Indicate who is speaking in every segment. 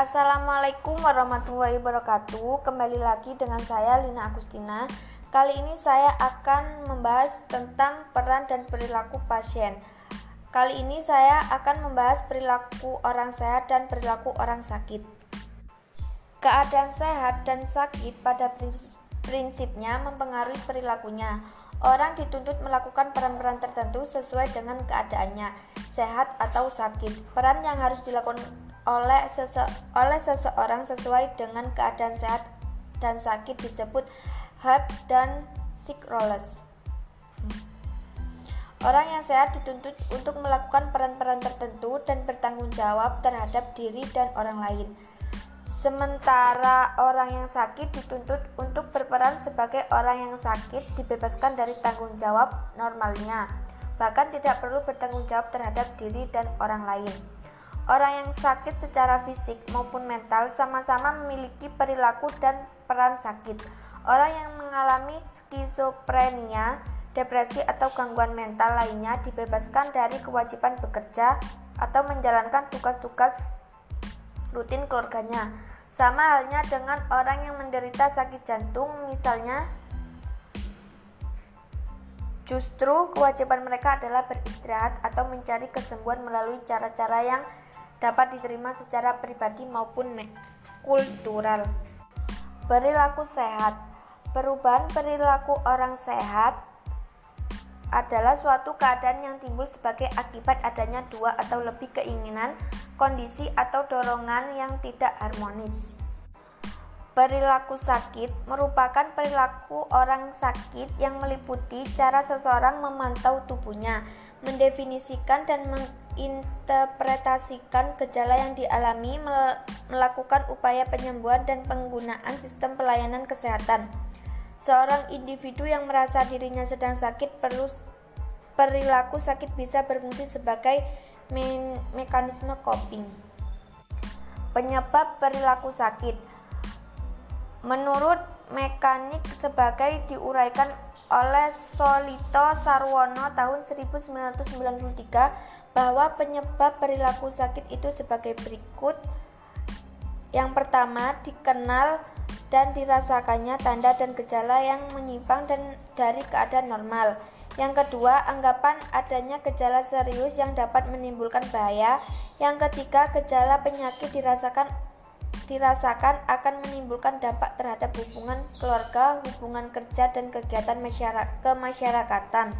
Speaker 1: Assalamualaikum warahmatullahi wabarakatuh. Kembali lagi dengan saya Lina Agustina. Kali ini saya akan membahas tentang peran dan perilaku pasien. Kali ini saya akan membahas perilaku orang sehat dan perilaku orang sakit. Keadaan sehat dan sakit pada prinsipnya mempengaruhi perilakunya. Orang dituntut melakukan peran-peran tertentu sesuai dengan keadaannya, sehat atau sakit. Peran yang harus dilakukan oleh, sese oleh seseorang sesuai dengan keadaan sehat dan sakit disebut hard dan sick roles. Orang yang sehat dituntut untuk melakukan peran-peran tertentu dan bertanggung jawab terhadap diri dan orang lain. Sementara orang yang sakit dituntut untuk berperan sebagai orang yang sakit dibebaskan dari tanggung jawab normalnya, bahkan tidak perlu bertanggung jawab terhadap diri dan orang lain. Orang yang sakit secara fisik maupun mental sama-sama memiliki perilaku dan peran sakit. Orang yang mengalami skizofrenia, depresi atau gangguan mental lainnya dibebaskan dari kewajiban bekerja atau menjalankan tugas-tugas rutin keluarganya. Sama halnya dengan orang yang menderita sakit jantung, misalnya Justru kewajiban mereka adalah beristirahat atau mencari kesembuhan melalui cara-cara yang dapat diterima secara pribadi maupun kultural. Perilaku sehat. Perubahan perilaku orang sehat adalah suatu keadaan yang timbul sebagai akibat adanya dua atau lebih keinginan, kondisi, atau dorongan yang tidak harmonis. Perilaku sakit merupakan perilaku orang sakit yang meliputi cara seseorang memantau tubuhnya, mendefinisikan dan menginterpretasikan gejala yang dialami, melakukan upaya penyembuhan dan penggunaan sistem pelayanan kesehatan. Seorang individu yang merasa dirinya sedang sakit perlu perilaku sakit bisa berfungsi sebagai me mekanisme coping. Penyebab perilaku sakit Menurut mekanik sebagai diuraikan oleh Solito Sarwono tahun 1993 bahwa penyebab perilaku sakit itu sebagai berikut. Yang pertama, dikenal dan dirasakannya tanda dan gejala yang menyimpang dan dari keadaan normal. Yang kedua, anggapan adanya gejala serius yang dapat menimbulkan bahaya. Yang ketiga, gejala penyakit dirasakan dirasakan akan menimbulkan dampak terhadap hubungan keluarga, hubungan kerja, dan kegiatan masyarakat kemasyarakatan.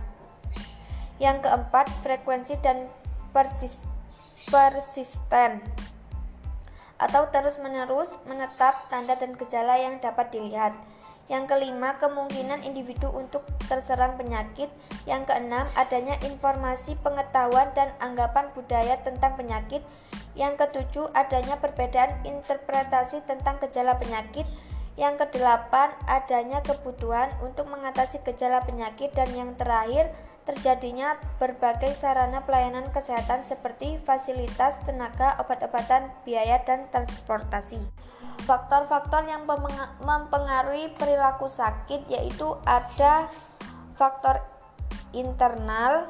Speaker 1: Yang keempat, frekuensi dan persis, persisten atau terus-menerus menetap tanda dan gejala yang dapat dilihat. Yang kelima, kemungkinan individu untuk terserang penyakit. Yang keenam, adanya informasi, pengetahuan, dan anggapan budaya tentang penyakit. Yang ketujuh, adanya perbedaan interpretasi tentang gejala penyakit. Yang kedelapan, adanya kebutuhan untuk mengatasi gejala penyakit. Dan yang terakhir, terjadinya berbagai sarana pelayanan kesehatan seperti fasilitas, tenaga, obat-obatan, biaya, dan transportasi. Faktor-faktor yang mempengaruhi perilaku sakit yaitu ada faktor internal,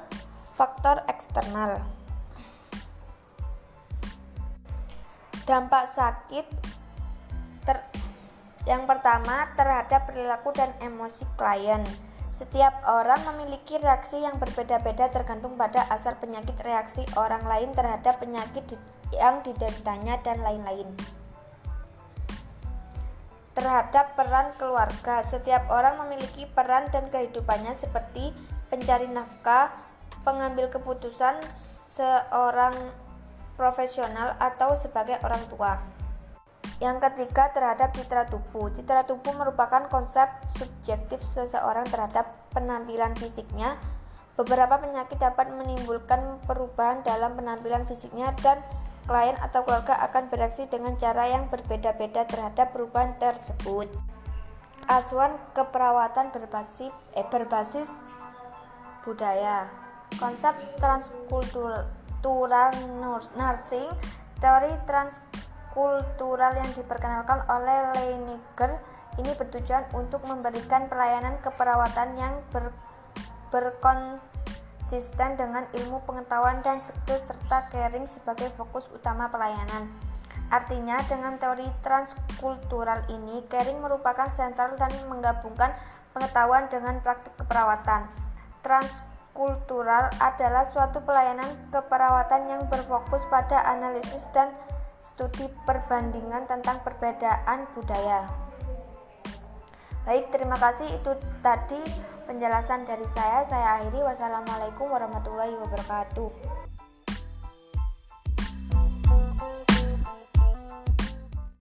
Speaker 1: faktor eksternal. Dampak sakit ter, yang pertama terhadap perilaku dan emosi klien. Setiap orang memiliki reaksi yang berbeda-beda tergantung pada asal penyakit reaksi orang lain terhadap penyakit yang dideritanya dan lain-lain terhadap peran keluarga. Setiap orang memiliki peran dan kehidupannya seperti pencari nafkah, pengambil keputusan, seorang profesional atau sebagai orang tua. Yang ketiga terhadap citra tubuh. Citra tubuh merupakan konsep subjektif seseorang terhadap penampilan fisiknya. Beberapa penyakit dapat menimbulkan perubahan dalam penampilan fisiknya dan klien atau keluarga akan bereaksi dengan cara yang berbeda-beda terhadap perubahan tersebut. Asuhan keperawatan berbasis eh, berbasis budaya. Konsep transkultural nursing, teori transkultural yang diperkenalkan oleh Leiniger ini bertujuan untuk memberikan pelayanan keperawatan yang ber, berkon konsisten dengan ilmu pengetahuan dan skill serta caring sebagai fokus utama pelayanan. Artinya, dengan teori transkultural ini, caring merupakan sentral dan menggabungkan pengetahuan dengan praktik keperawatan. Transkultural adalah suatu pelayanan keperawatan yang berfokus pada analisis dan studi perbandingan tentang perbedaan budaya. Baik, terima kasih. Itu tadi penjelasan dari saya. Saya akhiri. Wassalamualaikum warahmatullahi wabarakatuh.